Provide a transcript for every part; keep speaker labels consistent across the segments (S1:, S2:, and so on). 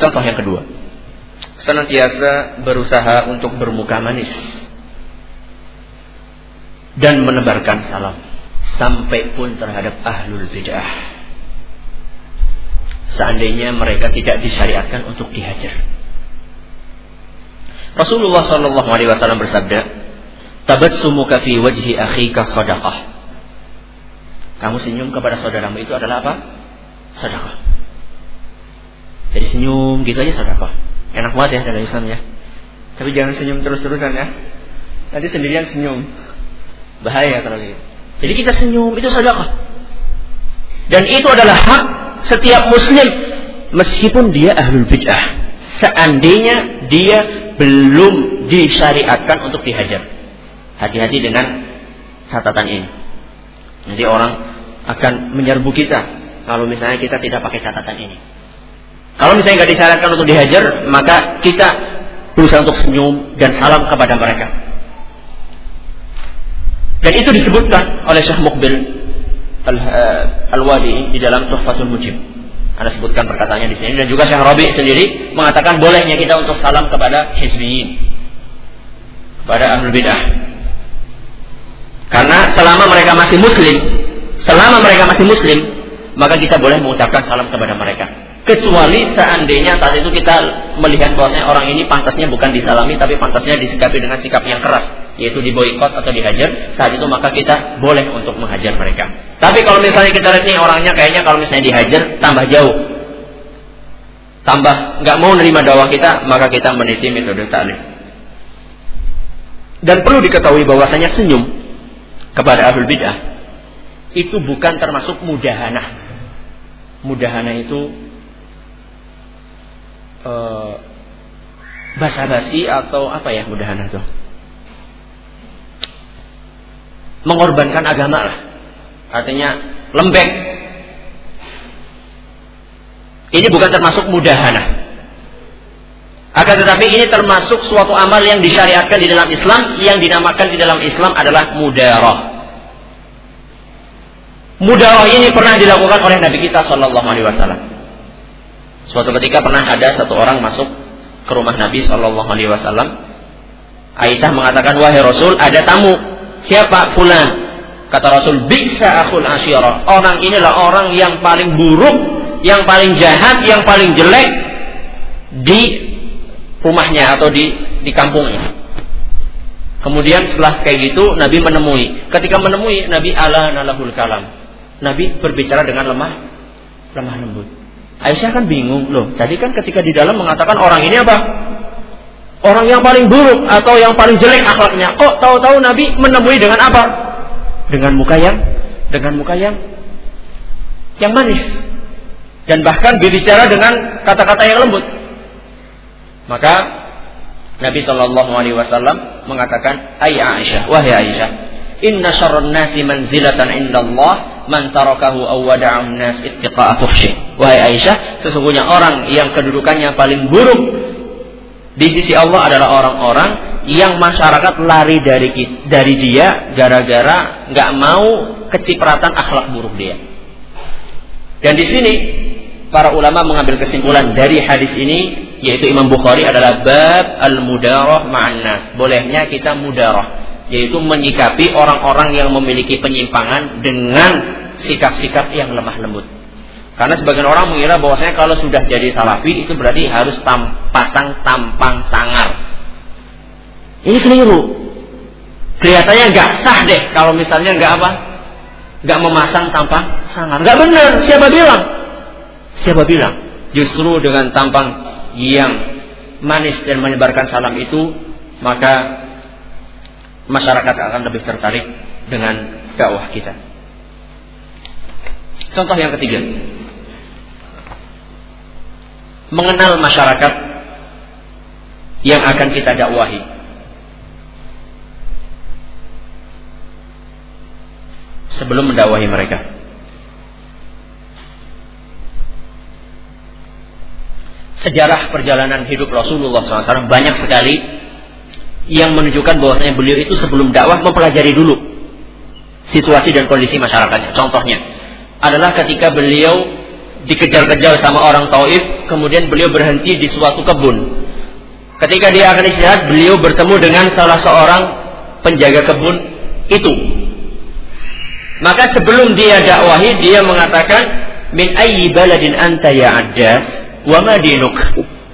S1: Contoh yang kedua. Senantiasa berusaha untuk bermuka manis. Dan menebarkan salam. Sampai pun terhadap ahlul bid'ah. Seandainya mereka tidak disyariatkan untuk dihajar. Rasulullah Shallallahu Alaihi Wasallam bersabda, "Tabassumuka fi wajhi akhika sadaqah." Kamu senyum kepada saudaramu itu adalah apa? Sedekah. Jadi senyum gitu aja sedekah. Enak banget ya dalam Islam ya. Tapi jangan senyum terus-terusan ya. Nanti sendirian senyum. Bahaya kalau gitu. Jadi kita senyum itu sedekah. Dan itu adalah hak setiap muslim meskipun dia ahlul bid'ah. Seandainya dia belum disyariatkan untuk dihajar. Hati-hati dengan catatan ini. Nanti orang akan menyerbu kita kalau misalnya kita tidak pakai catatan ini. Kalau misalnya nggak disyaratkan untuk dihajar, maka kita berusaha untuk senyum dan salam kepada mereka. Dan itu disebutkan oleh Syekh Mukbil eh, Al-Wadi di dalam Tuhfatul Mujib. Anda sebutkan perkataannya di sini dan juga Syekh Rabi sendiri mengatakan bolehnya kita untuk salam kepada hizbiyin. Kepada ahlul bidah. Karena selama mereka masih muslim, selama mereka masih muslim, maka kita boleh mengucapkan salam kepada mereka kecuali seandainya saat itu kita melihat bahwasanya orang ini pantasnya bukan disalami tapi pantasnya disikapi dengan sikap yang keras yaitu diboikot atau dihajar saat itu maka kita boleh untuk menghajar mereka. Tapi kalau misalnya kita lihat nih orangnya kayaknya kalau misalnya dihajar tambah jauh. Tambah nggak mau nerima dakwah kita maka kita meniti metode ta'lif dan perlu diketahui bahwasanya senyum kepada ahlul bid'ah itu bukan termasuk mudahana mudahana itu uh, basa-basi atau apa ya mudahan itu mengorbankan agama lah. Artinya lembek. Ini bukan termasuk mudahana akan tetapi ini termasuk suatu amal yang disyariatkan di dalam Islam yang dinamakan di dalam Islam adalah mudarah. Mudarah ini pernah dilakukan oleh Nabi kita Shallallahu Alaihi Wasallam Suatu ketika pernah ada satu orang masuk ke rumah Nabi Shallallahu Alaihi Wasallam. Aisyah mengatakan, wahai Rasul, ada tamu. Siapa? Fulan. Kata Rasul, bisa akul asyirah. Orang inilah orang yang paling buruk, yang paling jahat, yang paling jelek di rumahnya atau di di kampungnya. Kemudian setelah kayak gitu Nabi menemui. Ketika menemui Nabi ala nalahul kalam. Nabi berbicara dengan lemah lemah lembut. Aisyah kan bingung loh. Tadi kan ketika di dalam mengatakan orang ini apa? Orang yang paling buruk atau yang paling jelek akhlaknya. Kok tahu-tahu Nabi menemui dengan apa? Dengan muka yang dengan muka yang yang manis dan bahkan berbicara dengan kata-kata yang lembut. Maka Nabi Shallallahu Alaihi Wasallam mengatakan, Ayah Aisyah, wahai Aisyah, Inna syarrun nasi manzilatan indallah man tarakahu aw wada'an nas ittiqa'a. Wahai Aisyah, sesungguhnya orang yang kedudukannya paling buruk di sisi Allah adalah orang-orang yang masyarakat lari dari dari dia gara-gara nggak mau kecipratan akhlak buruk dia. Dan di sini para ulama mengambil kesimpulan dari hadis ini yaitu Imam Bukhari adalah bab al-mudarah ma'an nas. Bolehnya kita mudarah yaitu menyikapi orang-orang yang memiliki penyimpangan dengan sikap-sikap yang lemah lembut. Karena sebagian orang mengira bahwasanya kalau sudah jadi salafi itu berarti harus tam, pasang tampang sangar. Ini keliru. Kelihatannya nggak sah deh kalau misalnya nggak apa, nggak memasang tampang sangar. Nggak benar. Siapa bilang? Siapa bilang? Justru dengan tampang yang manis dan menyebarkan salam itu, maka masyarakat akan lebih tertarik dengan dakwah kita. Contoh yang ketiga. Mengenal masyarakat yang akan kita dakwahi. Sebelum mendakwahi mereka. Sejarah perjalanan hidup Rasulullah SAW banyak sekali yang menunjukkan bahwasanya beliau itu sebelum dakwah mempelajari dulu situasi dan kondisi masyarakatnya. Contohnya, adalah ketika beliau dikejar-kejar sama orang Taif, kemudian beliau berhenti di suatu kebun. Ketika dia akan istirahat, beliau bertemu dengan salah seorang penjaga kebun itu. Maka sebelum dia dakwahi, dia mengatakan, Min ayyi baladin anta ya Adas, wa ma dinuk.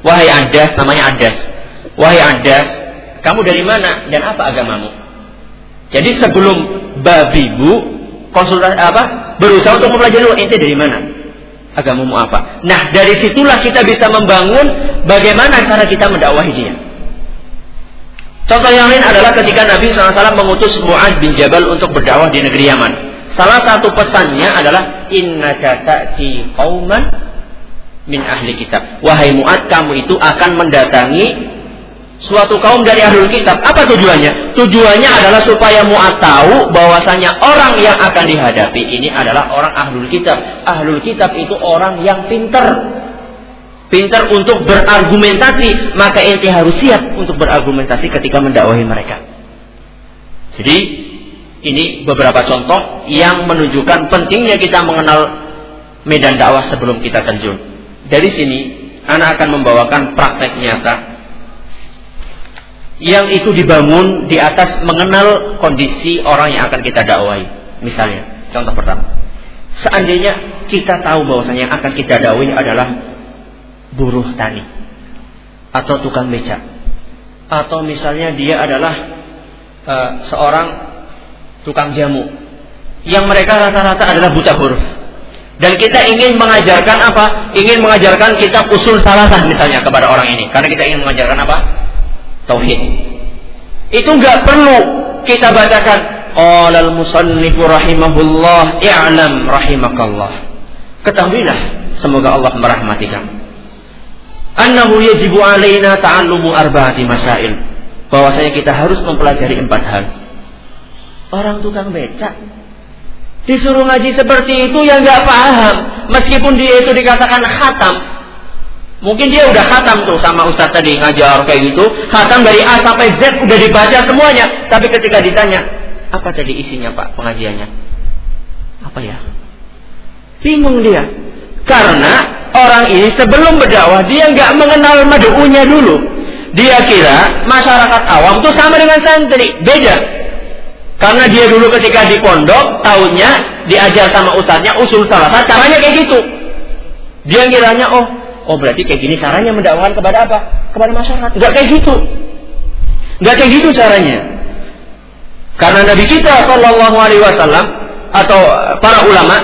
S1: Wahai Adas, namanya Adas. Wahai Adas, kamu dari mana dan apa agamamu? Jadi sebelum babibu konsultasi apa berusaha untuk mempelajari oh, ente dari mana agamamu apa. Nah dari situlah kita bisa membangun bagaimana cara kita mendakwahi dia. Contoh yang lain adalah ketika Nabi SAW mengutus Mu'ad bin Jabal untuk berdakwah di negeri Yaman. Salah satu pesannya adalah Inna ta'ti min ahli kitab. Wahai Mu'ad, kamu itu akan mendatangi suatu kaum dari ahlul kitab. Apa tujuannya? Tujuannya adalah supaya muat tahu bahwasanya orang yang akan dihadapi ini adalah orang ahlul kitab. Ahlul kitab itu orang yang pinter. Pinter untuk berargumentasi, maka ente harus siap untuk berargumentasi ketika mendakwahi mereka. Jadi ini beberapa contoh yang menunjukkan pentingnya kita mengenal medan dakwah sebelum kita terjun. Dari sini, anak akan membawakan praktek nyata yang itu dibangun di atas mengenal kondisi orang yang akan kita dakwai. Misalnya, contoh pertama. Seandainya kita tahu bahwasanya yang akan kita dakwai adalah buruh tani atau tukang becak atau misalnya dia adalah uh, seorang tukang jamu yang mereka rata-rata adalah buta huruf dan kita ingin mengajarkan apa? Ingin mengajarkan kitab usul salasah misalnya kepada orang ini karena kita ingin mengajarkan apa? Tauhid. Itu nggak perlu kita bacakan qala al-musannifu rahimahullah i'lam rahimakallah. Ketahuilah semoga Allah merahmati kamu. Annahu yajibu alaina ta'allumu arba'ati masail. Bahwasanya kita harus mempelajari empat hal. Orang tukang becak disuruh ngaji seperti itu yang nggak paham meskipun dia itu dikatakan khatam Mungkin dia udah khatam tuh sama Ustadz tadi ngajar kayak gitu. Khatam dari A sampai Z udah dibaca semuanya. Tapi ketika ditanya, apa tadi isinya Pak pengajiannya? Apa ya? Bingung dia. Karena orang ini sebelum berdakwah dia nggak mengenal madu'unya dulu. Dia kira masyarakat awam tuh sama dengan santri. Beda. Karena dia dulu ketika di pondok, tahunnya diajar sama ustadznya usul salah caranya kayak gitu. Dia kiranya, oh Oh berarti kayak gini caranya mendakwakan kepada apa? Kepada masyarakat. Enggak kayak gitu. Enggak kayak gitu caranya. Karena Nabi kita Shallallahu Alaihi Wasallam atau para ulama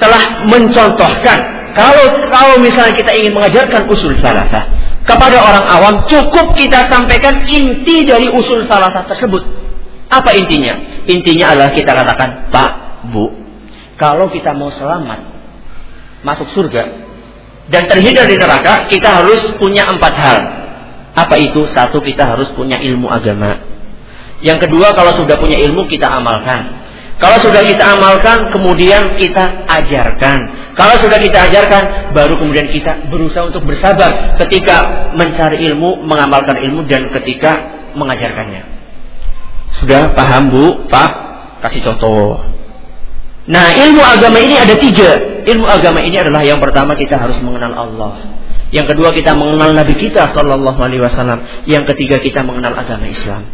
S1: telah mencontohkan kalau kalau misalnya kita ingin mengajarkan usul salasah kepada orang awam cukup kita sampaikan inti dari usul salasah tersebut. Apa intinya? Intinya adalah kita katakan Pak, Bu, kalau kita mau selamat masuk surga, dan terhindar di neraka, kita harus punya empat hal. Apa itu? Satu, kita harus punya ilmu agama. Yang kedua, kalau sudah punya ilmu, kita amalkan. Kalau sudah kita amalkan, kemudian kita ajarkan. Kalau sudah kita ajarkan, baru kemudian kita berusaha untuk bersabar ketika mencari ilmu, mengamalkan ilmu, dan ketika mengajarkannya. Sudah paham Bu, Pak? Kasih contoh. Nah, ilmu agama ini ada tiga. Ilmu agama ini adalah yang pertama kita harus mengenal Allah. Yang kedua kita mengenal Nabi kita Sallallahu Alaihi Wasallam. Yang ketiga kita mengenal agama Islam.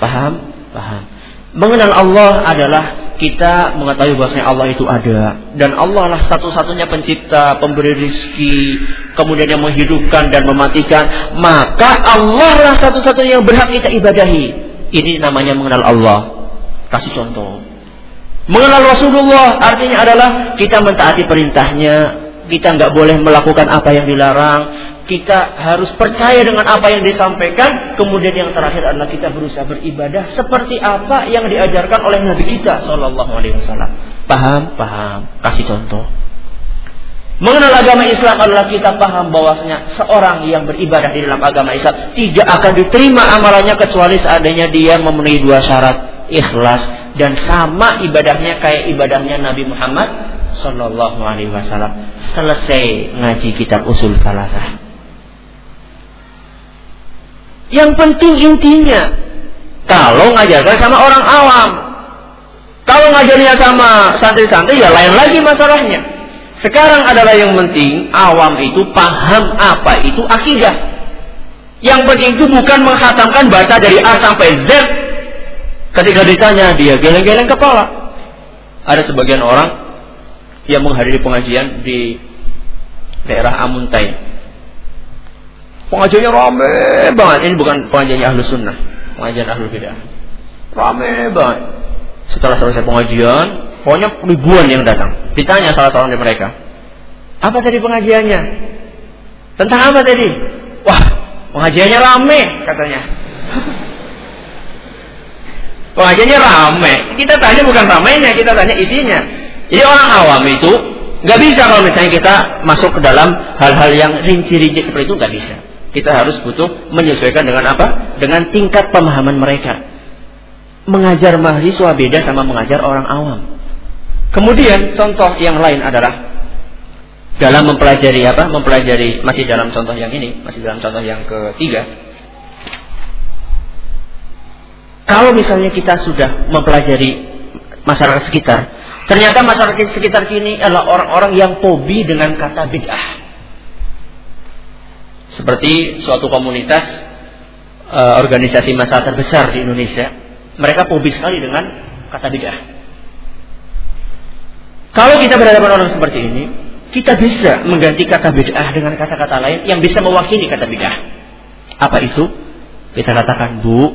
S1: Paham? Paham. Mengenal Allah adalah kita mengetahui bahwasanya Allah itu ada dan Allah lah satu-satunya pencipta, pemberi rizki, kemudian yang menghidupkan dan mematikan. Maka Allah lah satu-satunya yang berhak kita ibadahi. Ini namanya mengenal Allah. Kasih contoh. Mengenal Rasulullah artinya adalah kita mentaati perintahnya, kita nggak boleh melakukan apa yang dilarang, kita harus percaya dengan apa yang disampaikan, kemudian yang terakhir adalah kita berusaha beribadah seperti apa yang diajarkan oleh Nabi kita Shallallahu Alaihi Wasallam. Paham? Paham? Kasih contoh. Mengenal agama Islam adalah kita paham bahwasanya seorang yang beribadah di dalam agama Islam tidak akan diterima amalannya kecuali seandainya dia memenuhi dua syarat ikhlas dan sama ibadahnya kayak ibadahnya Nabi Muhammad Sallallahu Alaihi Wasallam. Selesai ngaji kitab usul salasah. Yang penting intinya, kalau ngajarkan sama orang awam, kalau ngajarnya sama santri-santri ya lain lagi masalahnya. Sekarang adalah yang penting awam itu paham apa itu akidah. Yang penting itu bukan menghatamkan bahasa dari A sampai Z. Ketika ditanya dia geleng-geleng kepala. Ada sebagian orang yang menghadiri pengajian di daerah Amuntai. Pengajiannya rame banget. Ini bukan pengajiannya ahlu sunnah. Pengajian ahlu bidah. Rame banget. Setelah selesai pengajian, pokoknya ribuan yang datang. Ditanya salah seorang dari mereka. Apa tadi pengajiannya? Tentang apa tadi? Wah, pengajiannya rame katanya. Pengajiannya rame. Kita tanya bukan ramenya, kita tanya isinya. Jadi orang awam itu nggak bisa kalau misalnya kita masuk ke dalam hal-hal yang rinci-rinci seperti itu nggak bisa. Kita harus butuh menyesuaikan dengan apa? Dengan tingkat pemahaman mereka. Mengajar mahasiswa beda sama mengajar orang awam. Kemudian contoh yang lain adalah dalam mempelajari apa? Mempelajari masih dalam contoh yang ini, masih dalam contoh yang ketiga. Kalau misalnya kita sudah mempelajari masyarakat sekitar, Ternyata masyarakat sekitar kini adalah orang-orang yang pobi dengan kata bid'ah. Seperti suatu komunitas uh, organisasi masa terbesar di Indonesia, mereka pobi sekali dengan kata bid'ah. Kalau kita berhadapan orang seperti ini, kita bisa mengganti kata bid'ah dengan kata-kata lain yang bisa mewakili kata bid'ah. Apa itu? Kita katakan, Bu,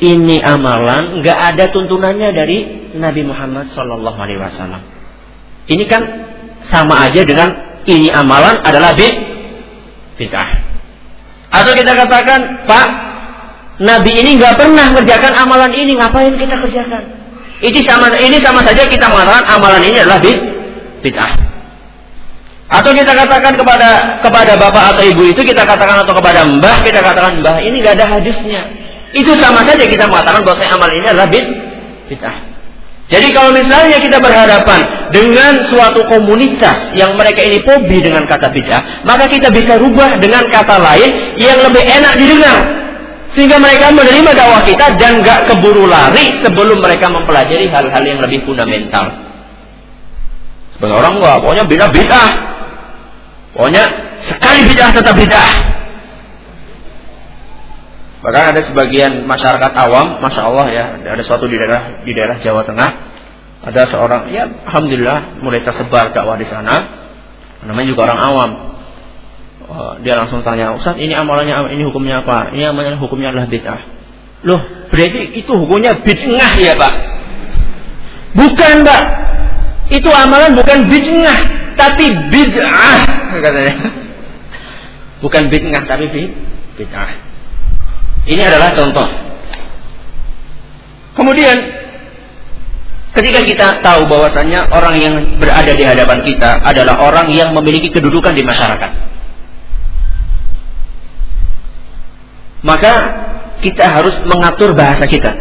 S1: ini amalan nggak ada tuntunannya dari Nabi Muhammad Shallallahu Alaihi Wasallam. Ini kan sama aja dengan ini amalan adalah bid bid'ah. Atau kita katakan, Pak, Nabi ini nggak pernah mengerjakan amalan ini, ngapain kita kerjakan? Ini sama ini sama saja kita mengatakan amalan ini adalah bid bid'ah. Atau kita katakan kepada kepada bapak atau ibu itu kita katakan atau kepada mbah kita katakan mbah ini nggak ada hadisnya. Itu sama saja kita mengatakan bahwa amal ini adalah bid, bid'ah. Jadi kalau misalnya kita berhadapan dengan suatu komunitas yang mereka ini pobi dengan kata bid'ah, maka kita bisa rubah dengan kata lain yang lebih enak didengar. Sehingga mereka menerima dakwah kita dan gak keburu lari sebelum mereka mempelajari hal-hal yang lebih fundamental. Sebagai orang gua, pokoknya bid'ah bid'ah. Pokoknya sekali bid'ah tetap bid'ah. Bahkan ada sebagian masyarakat awam, masya Allah ya, ada suatu di daerah di daerah Jawa Tengah, ada seorang, ya alhamdulillah mulai tersebar dakwah di sana. Namanya juga orang awam. Oh, dia langsung tanya, Ustaz ini amalannya ini hukumnya apa? Ini amalannya hukumnya adalah bid'ah. Loh, berarti itu hukumnya bid'ah ya Pak? Bukan Pak. Itu amalan bukan bid'ah, tapi bid'ah katanya. Bukan bid'ah tapi bid'ah. Ini adalah contoh. Kemudian ketika kita tahu bahwasannya orang yang berada di hadapan kita adalah orang yang memiliki kedudukan di masyarakat. Maka kita harus mengatur bahasa kita.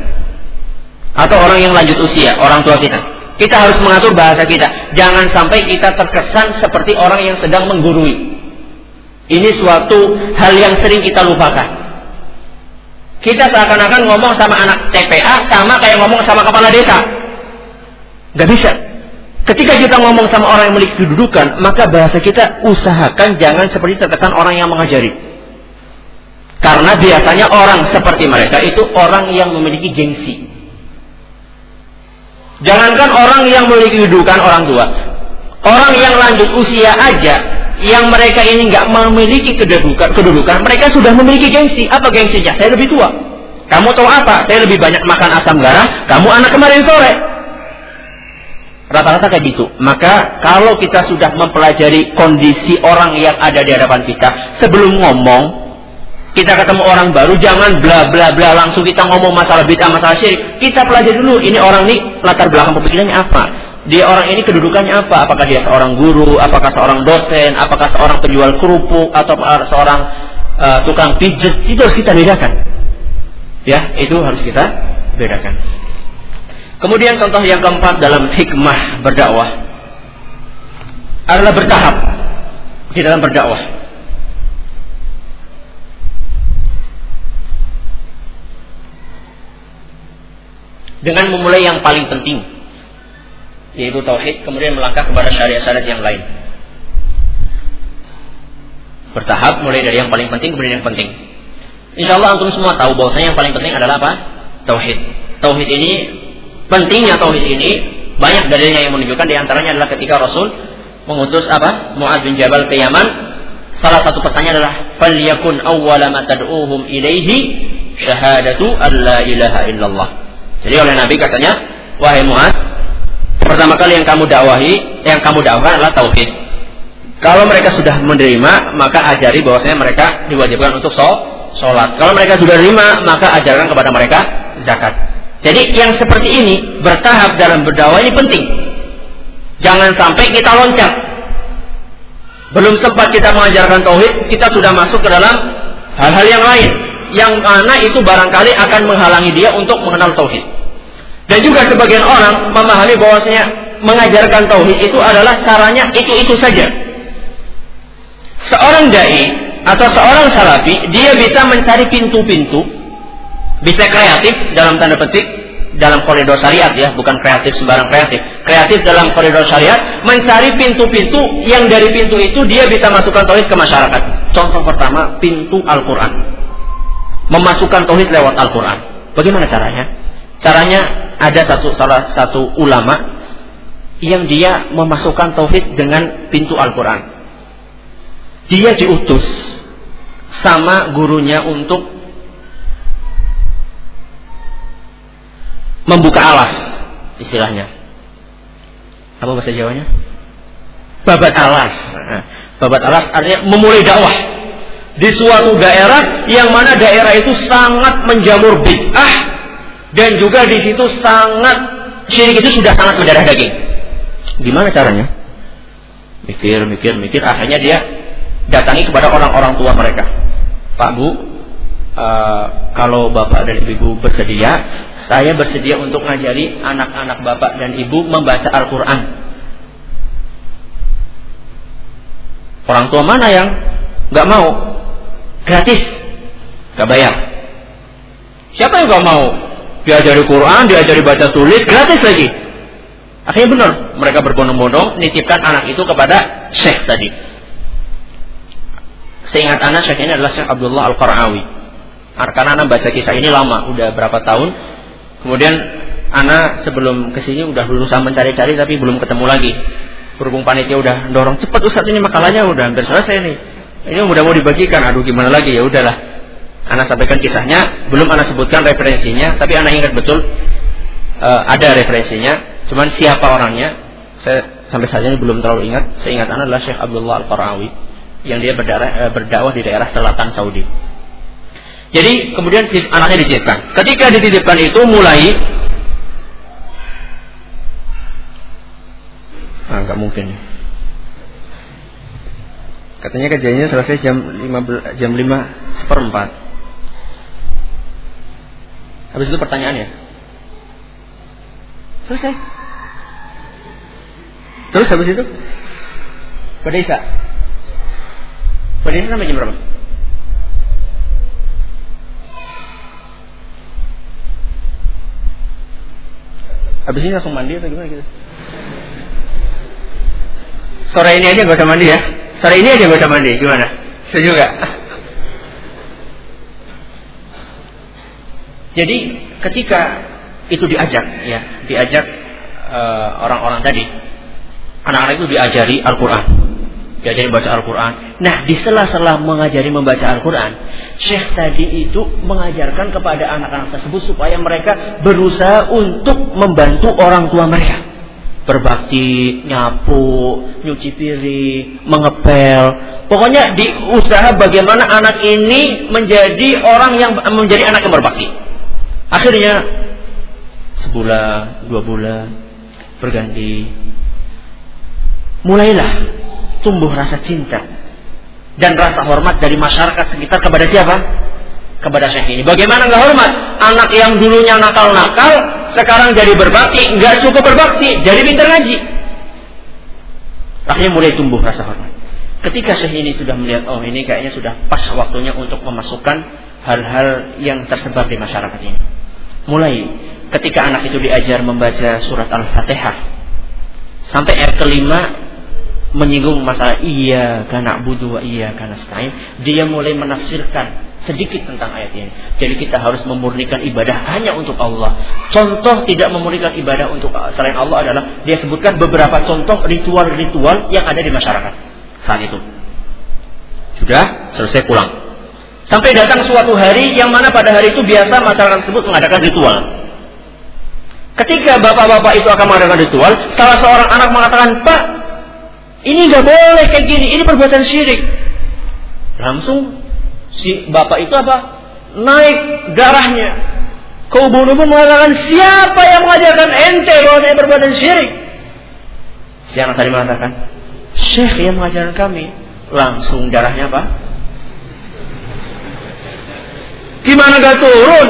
S1: Atau orang yang lanjut usia, orang tua kita. Kita harus mengatur bahasa kita. Jangan sampai kita terkesan seperti orang yang sedang menggurui. Ini suatu hal yang sering kita lupakan. Kita seakan-akan ngomong sama anak TPA sama kayak ngomong sama kepala desa. Gak bisa. Ketika kita ngomong sama orang yang memiliki kedudukan, maka bahasa kita usahakan jangan seperti terkesan orang yang mengajari. Karena biasanya orang seperti mereka itu orang yang memiliki gengsi. Jangankan orang yang memiliki kedudukan orang tua. Orang yang lanjut usia aja yang mereka ini nggak memiliki kedudukan, kedudukan, mereka sudah memiliki gengsi. Apa gengsinya? Saya lebih tua. Kamu tahu apa? Saya lebih banyak makan asam garam. Kamu anak kemarin sore. Rata-rata kayak gitu. Maka kalau kita sudah mempelajari kondisi orang yang ada di hadapan kita, sebelum ngomong, kita ketemu orang baru, jangan bla bla bla langsung kita ngomong masalah bid'ah, masalah syirik. Kita pelajari dulu, ini orang ini latar belakang pemikirannya apa dia orang ini kedudukannya apa? Apakah dia seorang guru, apakah seorang dosen, apakah seorang penjual kerupuk atau seorang uh, tukang pijat? Itu harus kita bedakan. Ya, itu harus kita bedakan. Kemudian contoh yang keempat dalam hikmah berdakwah adalah bertahap di dalam berdakwah. Dengan memulai yang paling penting yaitu tauhid, kemudian melangkah kepada syariat-syariat yang lain. Bertahap mulai dari yang paling penting kemudian yang penting. Insya Allah antum semua tahu bahwasanya yang paling penting adalah apa? Tauhid. Tauhid ini pentingnya tauhid ini banyak dalilnya yang menunjukkan di antaranya adalah ketika Rasul mengutus apa? Muaz bin Jabal ke Yaman. Salah satu pesannya adalah falyakun awwala ma tad'uhum ilaihi syahadatu alla ilaha illallah. Jadi oleh Nabi katanya, wahai Muaz, pertama kali yang kamu dakwahi, yang kamu dakwahkan adalah tauhid. Kalau mereka sudah menerima, maka ajari bahwasanya mereka diwajibkan untuk sholat. Kalau mereka sudah menerima, maka ajarkan kepada mereka zakat. Jadi yang seperti ini bertahap dalam berdakwah ini penting. Jangan sampai kita loncat. Belum sempat kita mengajarkan tauhid, kita sudah masuk ke dalam hal-hal yang lain. Yang mana itu barangkali akan menghalangi dia untuk mengenal tauhid. Dan juga sebagian orang memahami bahwasanya mengajarkan tauhid itu adalah caranya itu-itu saja. Seorang dai atau seorang salafi, dia bisa mencari pintu-pintu bisa kreatif dalam tanda petik dalam koridor syariat ya, bukan kreatif sembarang kreatif. Kreatif dalam koridor syariat mencari pintu-pintu yang dari pintu itu dia bisa masukkan tauhid ke masyarakat. Contoh pertama, pintu Al-Qur'an. Memasukkan tauhid lewat Al-Qur'an. Bagaimana caranya? Caranya ada satu salah satu ulama yang dia memasukkan tauhid dengan pintu Al-Qur'an. Dia diutus sama gurunya untuk membuka alas istilahnya. Apa bahasa Jawanya? Babat alas. Babat alas artinya memulai dakwah di suatu daerah yang mana daerah itu sangat menjamur bid'ah dan juga di situ sangat syirik itu sudah sangat mendarah daging. Gimana caranya? Mikir, mikir, mikir. Akhirnya dia datangi kepada orang-orang tua mereka. Pak Bu, uh, kalau bapak dan ibu bersedia, saya bersedia untuk ngajari anak-anak bapak dan ibu membaca Al-Quran. Orang tua mana yang nggak mau? Gratis, nggak bayar. Siapa yang nggak mau? Diajari Quran, diajari baca tulis, gratis lagi. Akhirnya benar, mereka berbondong-bondong nitipkan anak itu kepada Syekh tadi. Seingat anak Syekh ini adalah Syekh Abdullah Al-Qarawi. Karena anak baca kisah ini lama, udah berapa tahun, Kemudian anak sebelum ke sini udah berusaha mencari-cari tapi belum ketemu lagi. Berhubung panitia udah dorong cepat Ustaz ini makalahnya udah hampir selesai nih. Ini udah mau dibagikan. Aduh gimana lagi ya udahlah. Anak sampaikan kisahnya, belum anak sebutkan referensinya, tapi anak ingat betul uh, ada referensinya. Cuman siapa orangnya, saya sampai saat ini belum terlalu ingat. Saya ingat anak adalah Syekh Abdullah Al-Qarawi yang dia berdakwah, uh, berdakwah di daerah selatan Saudi. Jadi kemudian anaknya dititipkan. Ketika dititipkan itu mulai ah nggak mungkin. Katanya kejadiannya selesai jam 5 jam 5 seperempat. Habis itu pertanyaannya. Selesai. Terus habis itu? Pada Isa. Pada Isa sampai jam berapa? Habis ini langsung mandi atau gimana gitu? Sore ini aja gak usah mandi ya? Sore ini aja gak usah mandi, gimana? Saya juga. Jadi ketika itu diajak, ya, diajak eh, orang-orang uh, tadi, anak-anak itu diajari Al-Quran diajari baca Al-Quran. Nah, di sela-sela mengajari membaca Al-Quran, Syekh tadi itu mengajarkan kepada anak-anak tersebut supaya mereka berusaha untuk membantu orang tua mereka. Berbakti, nyapu, nyuci piring, mengepel. Pokoknya diusaha bagaimana anak ini menjadi orang yang menjadi anak yang berbakti. Akhirnya sebulan, dua bulan berganti. Mulailah tumbuh rasa cinta dan rasa hormat dari masyarakat sekitar kepada siapa? Kepada Syekh ini. Bagaimana nggak hormat? Anak yang dulunya nakal-nakal, sekarang jadi berbakti, nggak cukup berbakti, jadi pintar ngaji. Akhirnya mulai tumbuh rasa hormat. Ketika Syekh ini sudah melihat, oh ini kayaknya sudah pas waktunya untuk memasukkan hal-hal yang tersebar di masyarakat ini. Mulai ketika anak itu diajar membaca surat Al-Fatihah, Sampai ayat kelima menyinggung masalah iya karena budu wa iya karena stain. Dia mulai menafsirkan sedikit tentang ayat ini. Jadi kita harus memurnikan ibadah hanya untuk Allah. Contoh tidak memurnikan ibadah untuk selain Allah adalah dia sebutkan beberapa contoh ritual-ritual yang ada di masyarakat saat itu. Sudah? Selesai pulang sampai datang suatu hari yang mana pada hari itu biasa masyarakat tersebut mengadakan ritual ketika bapak-bapak itu akan mengadakan ritual salah seorang anak mengatakan pak ini nggak boleh kayak gini, ini perbuatan syirik. Langsung si bapak itu apa? Naik darahnya. Kau bunuh mengatakan siapa yang mengajarkan ente bahwa saya perbuatan syirik? Si anak tadi mengatakan, Syekh yang mengajarkan kami. Langsung darahnya apa? Gimana gak turun?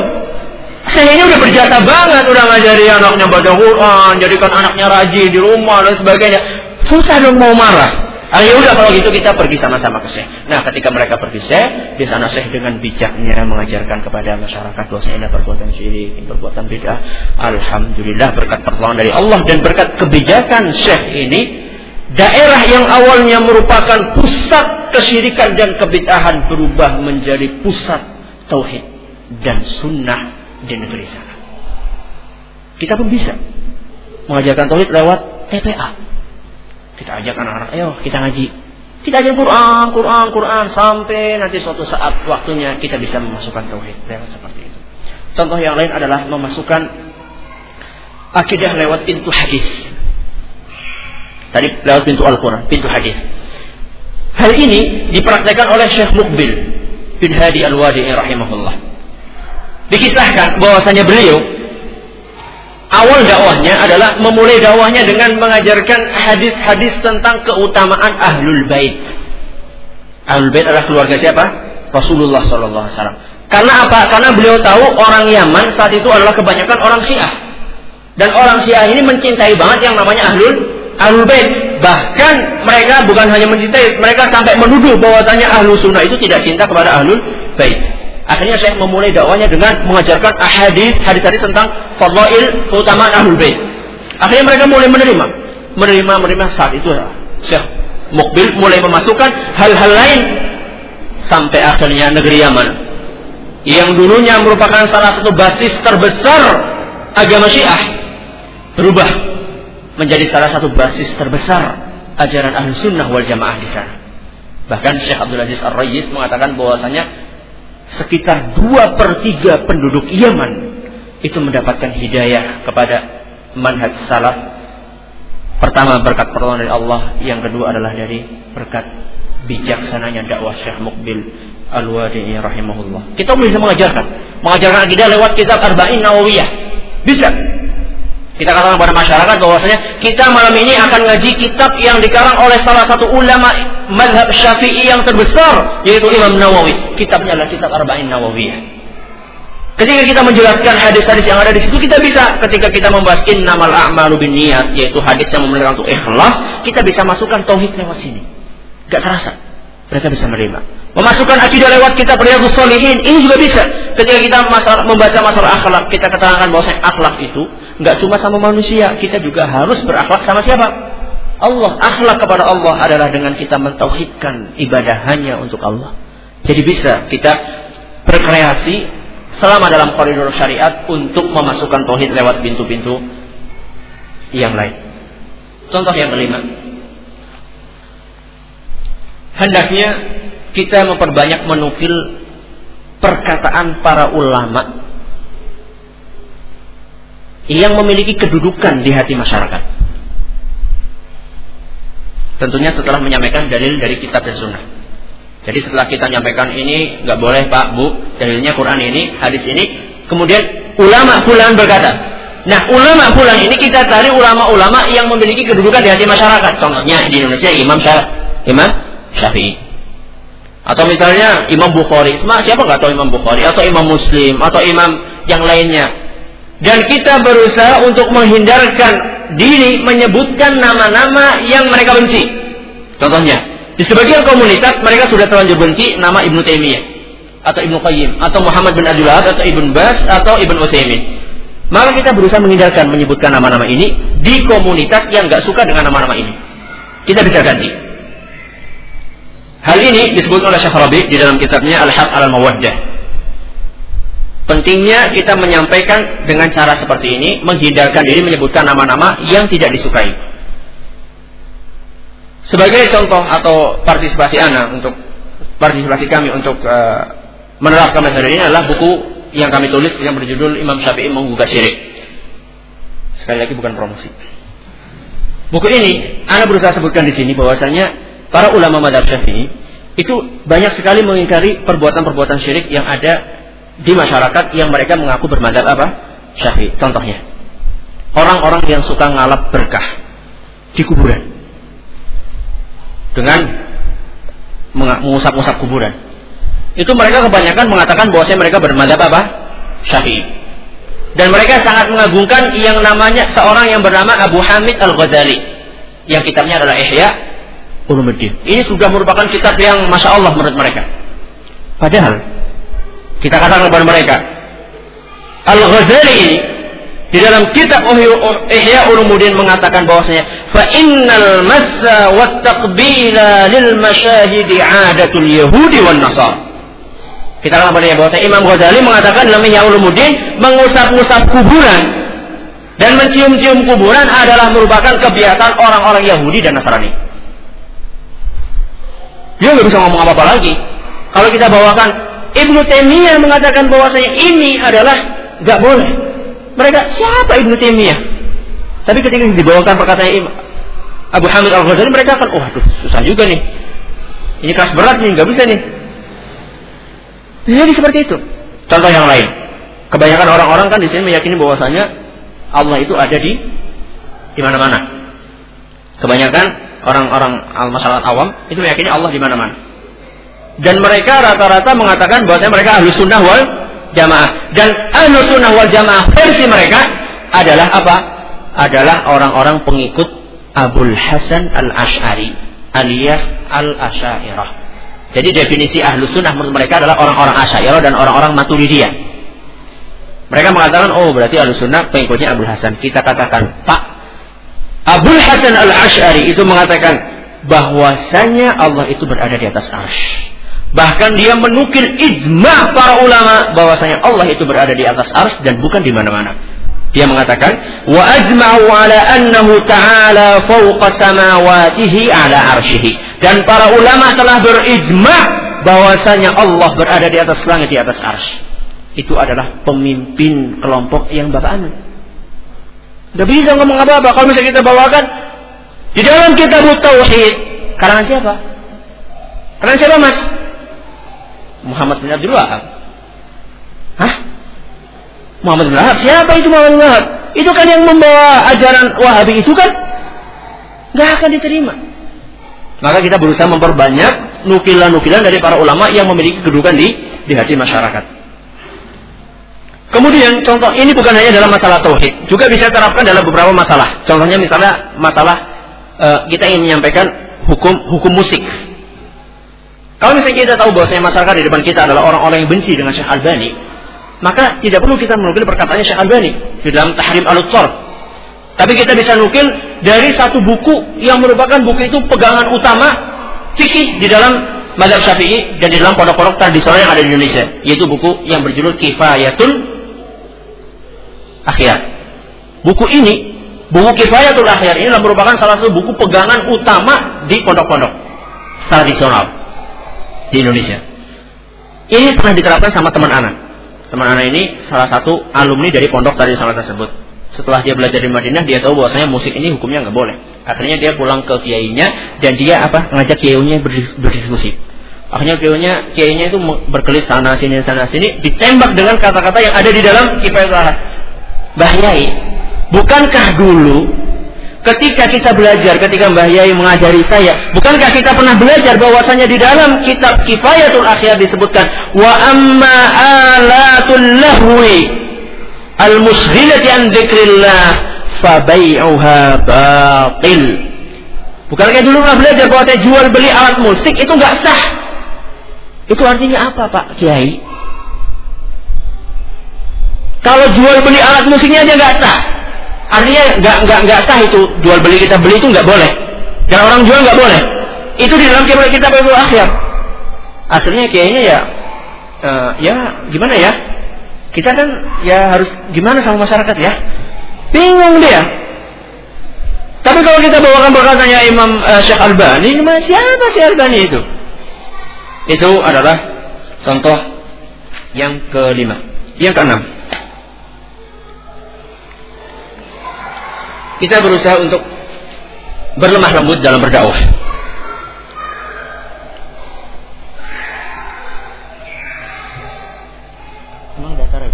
S1: Syekh ini udah berjasa banget, udah ngajari anaknya baca Quran, jadikan anaknya rajin di rumah dan sebagainya. Susah dong mau marah. Ah ya udah kalau gitu kita pergi sama-sama ke Syekh. Nah, ketika mereka pergi Syekh, di sana Syekh dengan bijaknya mengajarkan kepada masyarakat bahwa ini perbuatan syirik, perbuatan bid'ah. Alhamdulillah berkat pertolongan dari Allah dan berkat kebijakan Syekh ini, daerah yang awalnya merupakan pusat kesyirikan dan kebid'ahan berubah menjadi pusat tauhid dan sunnah di negeri sana. Kita pun bisa mengajarkan tauhid lewat TPA kita ajak anak-anak, ayo kita ngaji. Kita ajar Quran, Quran, Quran sampai nanti suatu saat waktunya kita bisa memasukkan tauhid lewat seperti itu. Contoh yang lain adalah memasukkan akidah lewat pintu hadis. Tadi lewat pintu Al-Quran, pintu hadis. Hal ini dipraktekkan oleh Syekh Mukbil bin Hadi Al-Wadi'i rahimahullah. Dikisahkan bahwasanya beliau awal dakwahnya adalah memulai dakwahnya dengan mengajarkan hadis-hadis tentang keutamaan ahlul bait. Ahlul bait adalah keluarga siapa? Rasulullah Shallallahu Alaihi Wasallam. Karena apa? Karena beliau tahu orang Yaman saat itu adalah kebanyakan orang Syiah. Dan orang Syiah ini mencintai banget yang namanya ahlul ahlul bait. Bahkan mereka bukan hanya mencintai, mereka sampai menuduh bahwasanya ahlu sunnah itu tidak cinta kepada ahlul bait. Akhirnya saya memulai dakwanya dengan mengajarkan hadis hadis-hadis tentang fadlail keutamaan ahlul bait. Akhirnya mereka mulai menerima, menerima, menerima saat itu Syekh Mukbil mulai memasukkan hal-hal lain sampai akhirnya negeri Yaman. Yang dulunya merupakan salah satu basis terbesar agama Syiah. Berubah menjadi salah satu basis terbesar ajaran ahli sunnah wal jamaah di sana. Bahkan Syekh Abdul Aziz Ar-Rayyis mengatakan bahwasanya sekitar dua per tiga penduduk Yaman itu mendapatkan hidayah kepada manhaj salaf. Pertama berkat pertolongan dari Allah, yang kedua adalah dari berkat bijaksananya dakwah Syekh Mukbil Al-Wadi'i rahimahullah. Kita bisa mengajarkan, mengajarkan akidah lewat kitab Arba'in Nawawiyah. Bisa. Kita katakan kepada masyarakat bahwasanya kita malam ini akan ngaji kitab yang dikarang oleh salah satu ulama madhab syafi'i yang terbesar yaitu Imam Nawawi kitabnya adalah kitab Arba'in Nawawiyah Ketika kita menjelaskan hadis-hadis yang ada di situ, kita bisa ketika kita membahas innamal a'malu bin niat, yaitu hadis yang memerintahkan untuk ikhlas, kita bisa masukkan tauhid lewat sini. Gak terasa. Mereka bisa menerima. Memasukkan akidah lewat kitab Riyadhus Shalihin, ini juga bisa. Ketika kita membaca masalah akhlak, kita katakan bahwa akhlak itu nggak cuma sama manusia, kita juga harus berakhlak sama siapa? Allah, akhlak kepada Allah adalah dengan kita mentauhidkan ibadah hanya untuk Allah. Jadi bisa kita berkreasi selama dalam koridor syariat untuk memasukkan tauhid lewat pintu-pintu yang lain. Contoh yang kelima. Hendaknya kita memperbanyak menukil perkataan para ulama yang memiliki kedudukan di hati masyarakat. Tentunya setelah menyampaikan dalil dari kitab dan sunnah. Jadi setelah kita menyampaikan ini nggak boleh Pak Bu dalilnya Quran ini hadis ini. Kemudian ulama fulan berkata nah ulama fulan ini kita cari ulama-ulama yang memiliki kedudukan di hati masyarakat. Contohnya di Indonesia Imam Imam Syafi'i. Atau misalnya Imam Bukhari. Siapa nggak tahu Imam Bukhari? Atau Imam Muslim atau Imam yang lainnya dan kita berusaha untuk menghindarkan diri menyebutkan nama-nama yang mereka benci. Contohnya, di sebagian komunitas mereka sudah terlanjur benci nama Ibnu Taimiyah atau Ibnu Qayyim atau Muhammad bin Abdul atau Ibnu Bas atau Ibnu Utsaimin. Maka kita berusaha menghindarkan menyebutkan nama-nama ini di komunitas yang nggak suka dengan nama-nama ini. Kita bisa ganti. Hal ini disebut oleh Syekh Rabi di dalam kitabnya Al-Haq al-Mawaddah. Pentingnya kita menyampaikan dengan cara seperti ini, menghindarkan diri menyebutkan nama-nama yang tidak disukai. Sebagai contoh atau partisipasi anak untuk partisipasi kami untuk uh, menerapkan metode ini adalah buku yang kami tulis yang berjudul Imam Syafi'i menggugah syirik. Sekali lagi bukan promosi. Buku ini, Anda berusaha sebutkan di sini bahwasanya para ulama madhab Syafi'i itu banyak sekali mengingkari perbuatan-perbuatan syirik yang ada di masyarakat yang mereka mengaku bermadhab apa? Syafi'i. Contohnya, orang-orang yang suka ngalap berkah di kuburan dengan mengusap-usap kuburan. Itu mereka kebanyakan mengatakan bahwasanya mereka bermadhab apa? Syafi'i. Dan mereka sangat mengagungkan yang namanya seorang yang bernama Abu Hamid Al-Ghazali. Yang kitabnya adalah Ihya Ulumuddin. Ini sudah merupakan kitab yang Masya Allah menurut mereka. Padahal, kita katakan kepada mereka, Al-Ghazali di dalam kitab Ihya Ulumuddin mengatakan bahwasanya fa innal massa wat taqbila lil masyahidi adatul yahudi wan nasar. Kita katakan kepada bahwa Imam Ghazali mengatakan dalam Ihya Ulumuddin mengusap-usap kuburan dan mencium-cium kuburan adalah merupakan kebiasaan orang-orang Yahudi dan Nasrani. Dia nggak bisa ngomong apa-apa lagi. Kalau kita bawakan Ibnu Taimiyah mengatakan bahwasanya ini adalah nggak boleh mereka siapa Ibnu Taimiyah? Tapi ketika dibawakan perkataan Abu Hamid Al Ghazali mereka akan, oh aduh, susah juga nih. Ini keras berat nih, nggak bisa nih. Jadi seperti itu. Contoh yang lain. Kebanyakan orang-orang kan di sini meyakini bahwasanya Allah itu ada di di mana-mana. Kebanyakan orang-orang al-masyarakat awam itu meyakini Allah di mana-mana. Dan mereka rata-rata mengatakan bahwasanya mereka ahli sunnah wal jamaah dan ahlu sunnah wal jamaah versi mereka adalah apa? Adalah orang-orang pengikut Abul Hasan al Ashari alias al Ashairah. Jadi definisi ahlu sunnah menurut mereka adalah orang-orang Ashairah dan orang-orang Maturidiyah. Mereka mengatakan, oh berarti ahlu sunnah pengikutnya Abul Hasan. Kita katakan, Pak, Abul Hasan al Ashari itu mengatakan bahwasanya Allah itu berada di atas arsh. Bahkan dia menukil ijma para ulama bahwasanya Allah itu berada di atas ars dan bukan di mana-mana. Dia mengatakan, "Wa ajma'u ala annahu ta'ala fawqa samawatihi ala arsyihi." Dan para ulama telah berijma bahwasanya Allah berada di atas langit di atas ars. Itu adalah pemimpin kelompok yang Bapak anut. Gak bisa ngomong apa-apa kalau misalnya kita bawakan di dalam kitab tauhid karangan siapa? Karangan siapa, Mas? Muhammad bin Abdul Wahab. Hah? Muhammad bin Wahab? Siapa itu Muhammad bin Wahab? Itu kan yang membawa ajaran Wahabi itu kan nggak akan diterima. Maka kita berusaha memperbanyak nukilan-nukilan dari para ulama yang memiliki kedudukan di di hati masyarakat. Kemudian contoh ini bukan hanya dalam masalah tauhid, juga bisa terapkan dalam beberapa masalah. Contohnya misalnya masalah uh, kita ingin menyampaikan hukum hukum musik kalau misalnya kita tahu bahwasanya masyarakat di depan kita adalah orang-orang yang benci dengan Syekh Albani, maka tidak perlu kita menukil perkataannya Syekh Albani di dalam Tahrim al Tapi kita bisa nukil dari satu buku yang merupakan buku itu pegangan utama fikih di dalam mazhab Syafi'i dan di dalam pondok-pondok tradisional yang ada di Indonesia, yaitu buku yang berjudul Kifayatul Akhir. Buku ini, buku Kifayatul Akhir ini merupakan salah satu buku pegangan utama di pondok-pondok tradisional di Indonesia. Ini pernah diterapkan sama teman anak. Teman anak ini salah satu alumni dari pondok tadi salah tersebut. Setelah dia belajar di Madinah, dia tahu bahwasanya musik ini hukumnya nggak boleh. Akhirnya dia pulang ke kiainya dan dia apa ngajak kiainya berdiskusi. Akhirnya kiainya kiainya itu berkelit sana sini sana sini, ditembak dengan kata-kata yang ada di dalam kifayatul Bahayai, bukankah dulu ketika kita belajar, ketika Mbah Yai mengajari saya, bukankah kita pernah belajar bahwasanya di dalam kitab Kifayatul Akhir disebutkan wa amma alatul lahwi al musghilati an dzikrillah bai'uha batil. Bukankah dulu pernah belajar bahwa jual beli alat musik itu nggak sah? Itu artinya apa Pak Kiai? Kalau jual beli alat musiknya aja nggak sah. Artinya nggak nggak nggak sah itu jual beli kita beli itu nggak boleh. Dan orang jual nggak boleh. Itu di dalam kitab kita baru akhir. Akhirnya kayaknya ya uh, ya gimana ya? Kita kan ya harus gimana sama masyarakat ya? Bingung dia. Tapi kalau kita bawakan perkataannya Imam uh, Syekh Albani, siapa sih Albani itu? Itu adalah contoh yang kelima. Yang keenam. Kita berusaha untuk berlemah lembut dalam berdakwah. Emang ada acara?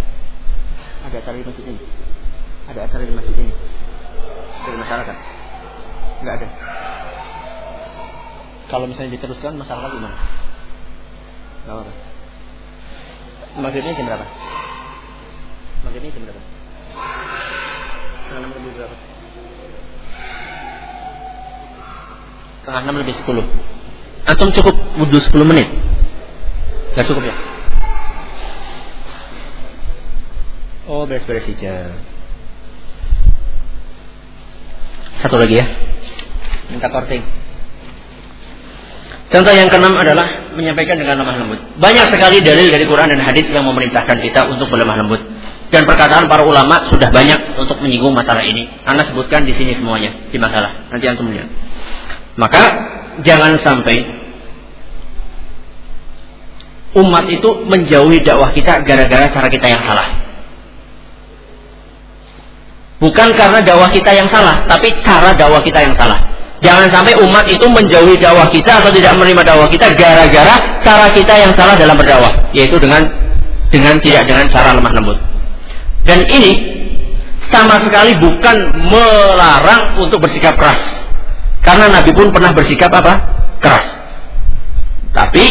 S1: Ada acara di masjid ini? Ada acara di masjid ini? Dari masyarakat? Enggak ada. Kalau misalnya diteruskan masyarakat gimana? Enggak apa-apa. Maghribnya jam berapa? Maghribnya jam berapa? Enam lebih berapa? Setengah enam lebih sepuluh. Antum cukup wudhu sepuluh menit? Gak cukup ya? Oh beres-beres hijab. Satu lagi ya. Minta korting. Contoh yang keenam adalah menyampaikan dengan lemah lembut. Banyak sekali dalil dari Quran dan hadis yang memerintahkan kita untuk berlemah lembut. Dan perkataan para ulama sudah banyak untuk menyinggung masalah ini. Anda sebutkan di sini semuanya di masalah. Nanti antum lihat. Maka jangan sampai umat itu menjauhi dakwah kita gara-gara cara kita yang salah. Bukan karena dakwah kita yang salah, tapi cara dakwah kita yang salah. Jangan sampai umat itu menjauhi dakwah kita atau tidak menerima dakwah kita gara-gara cara kita yang salah dalam berdakwah, yaitu dengan dengan tidak dengan cara lemah lembut. Dan ini sama sekali bukan melarang untuk bersikap keras. Karena Nabi pun pernah bersikap apa? Keras. Tapi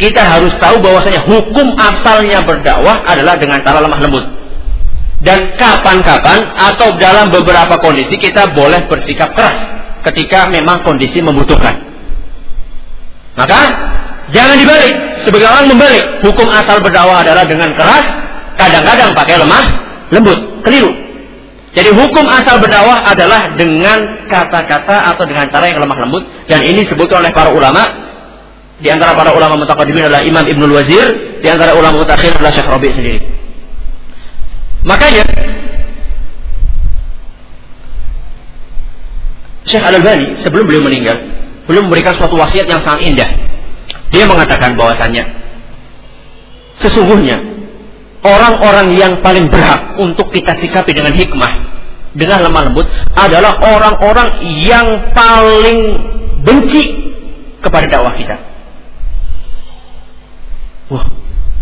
S1: kita harus tahu bahwasanya hukum asalnya berdakwah adalah dengan cara lemah lembut dan kapan-kapan atau dalam beberapa kondisi kita boleh bersikap keras ketika memang kondisi membutuhkan. Maka jangan dibalik. Sebagai orang membalik, hukum asal berdakwah adalah dengan keras, kadang-kadang pakai lemah, lembut, keliru. Jadi hukum asal berdakwah adalah dengan kata-kata atau dengan cara yang lemah lembut dan ini disebutkan oleh para ulama di antara para ulama mutaqaddimin adalah Imam Ibnul Wazir, di antara ulama mutakhir adalah Syekh Rabi sendiri. Makanya Syekh Al-Albani sebelum beliau meninggal belum memberikan suatu wasiat yang sangat indah. Dia mengatakan bahwasannya sesungguhnya orang-orang yang paling berhak untuk kita sikapi dengan hikmah, dengan lemah lembut adalah orang-orang yang paling benci kepada dakwah kita. Wah,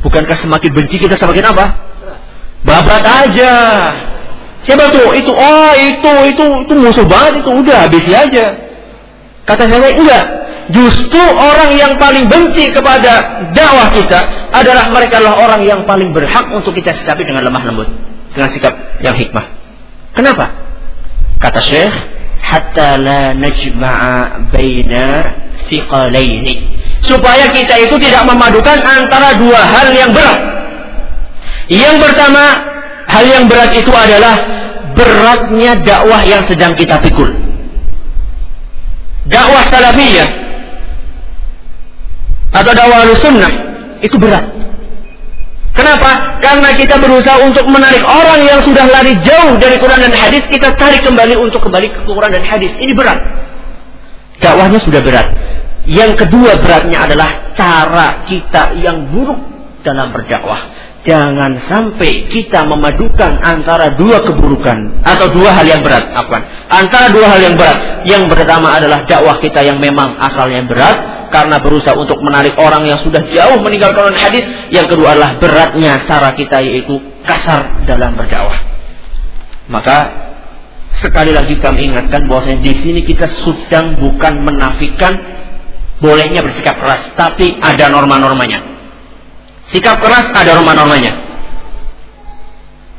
S1: bukankah semakin benci kita semakin apa? Babat aja. Siapa tuh? Itu oh itu itu itu musuh banget itu udah habisi aja. Kata saya enggak. Justru orang yang paling benci kepada dakwah kita adalah mereka lah orang yang paling berhak untuk kita sikapi dengan lemah lembut, dengan sikap yang hikmah. Kenapa? Kata Syekh, hatta la najma'a baina thiqalaini. Supaya kita itu tidak memadukan antara dua hal yang berat. Yang pertama, hal yang berat itu adalah beratnya dakwah yang sedang kita pikul. Dakwah salafiyah atau dakwah sunnah itu berat. Kenapa? Karena kita berusaha untuk menarik orang yang sudah lari jauh dari Quran dan hadis, kita tarik kembali untuk kembali ke Quran dan hadis. Ini berat. Dakwahnya sudah berat. Yang kedua beratnya adalah cara kita yang buruk dalam berdakwah jangan sampai kita memadukan antara dua keburukan atau dua hal yang berat apa antara dua hal yang berat yang pertama adalah dakwah kita yang memang asalnya berat karena berusaha untuk menarik orang yang sudah jauh meninggalkan hadis yang kedua adalah beratnya cara kita yaitu kasar dalam berdakwah maka sekali lagi kami ingatkan bahwasanya di sini kita sedang bukan menafikan bolehnya bersikap keras tapi ada norma-normanya Sikap keras ada norma-normanya.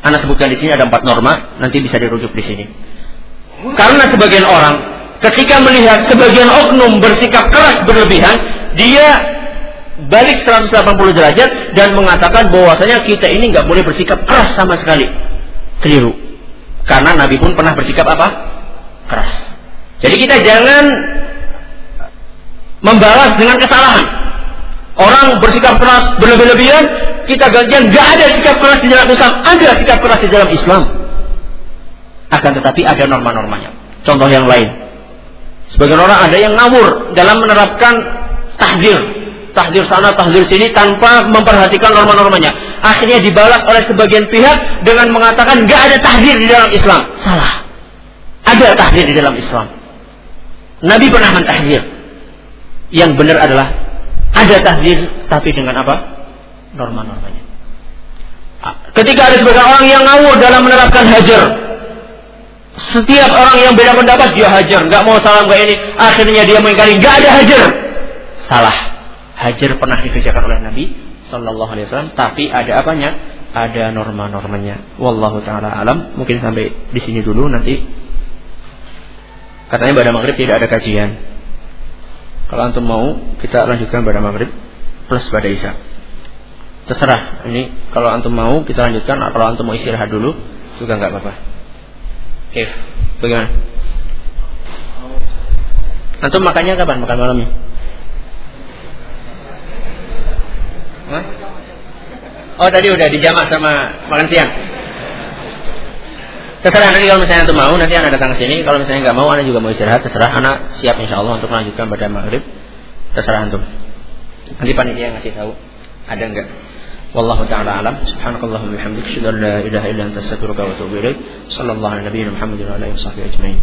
S1: Anda sebutkan di sini ada empat norma, nanti bisa dirujuk di sini. Karena sebagian orang ketika melihat sebagian oknum bersikap keras berlebihan, dia balik 180 derajat, dan mengatakan bahwasanya kita ini nggak boleh bersikap keras sama sekali. Keliru. Karena Nabi pun pernah bersikap apa? Keras. Jadi kita jangan membalas dengan kesalahan. Orang bersikap keras berlebih-lebihan, kita gantian gak ada sikap keras di dalam Islam. Ada sikap keras di dalam Islam. Akan tetapi ada norma-normanya. Contoh yang lain. Sebagian orang ada yang ngawur dalam menerapkan tahdir. Tahdir sana, tahdir sini tanpa memperhatikan norma-normanya. Akhirnya dibalas oleh sebagian pihak dengan mengatakan gak ada tahdir di dalam Islam. Salah. Ada tahdir di dalam Islam. Nabi pernah mentahdir. Yang benar adalah ada tahdir tapi dengan apa? norma-normanya. Ketika ada sebagian orang yang ngawur dalam menerapkan hajar, setiap orang yang beda pendapat dia hajar, nggak mau salam kayak ini, akhirnya dia mengingkari, nggak ada hajar. Salah. Hajar pernah dikerjakan oleh Nabi Sallallahu Alaihi Wasallam, tapi ada apanya? Ada norma-normanya. Wallahu taala alam. Mungkin sampai di sini dulu nanti. Katanya pada maghrib tidak ada kajian. Kalau antum mau, kita lanjutkan pada maghrib plus pada isya terserah ini kalau antum mau kita lanjutkan kalau antum mau istirahat dulu juga nggak apa-apa oke bagaimana? Antum makannya kapan? Makan malamnya Hah? oh tadi udah dijamak sama makan siang. Terserah nanti kalau misalnya antum mau nanti anak datang ke sini. Kalau misalnya nggak mau anak juga mau istirahat terserah. Anak siap insya Allah untuk melanjutkan pada maghrib. Terserah antum. Nanti panitia ngasih tahu ada enggak والله تعالى أعلم. سبحانك اللهم وبحمدك أشهد أن لا إله إلا أنت أستغفرك وأتوب إليك. صلى الله على نبينا محمد وعلى آله وصحبه أجمعين.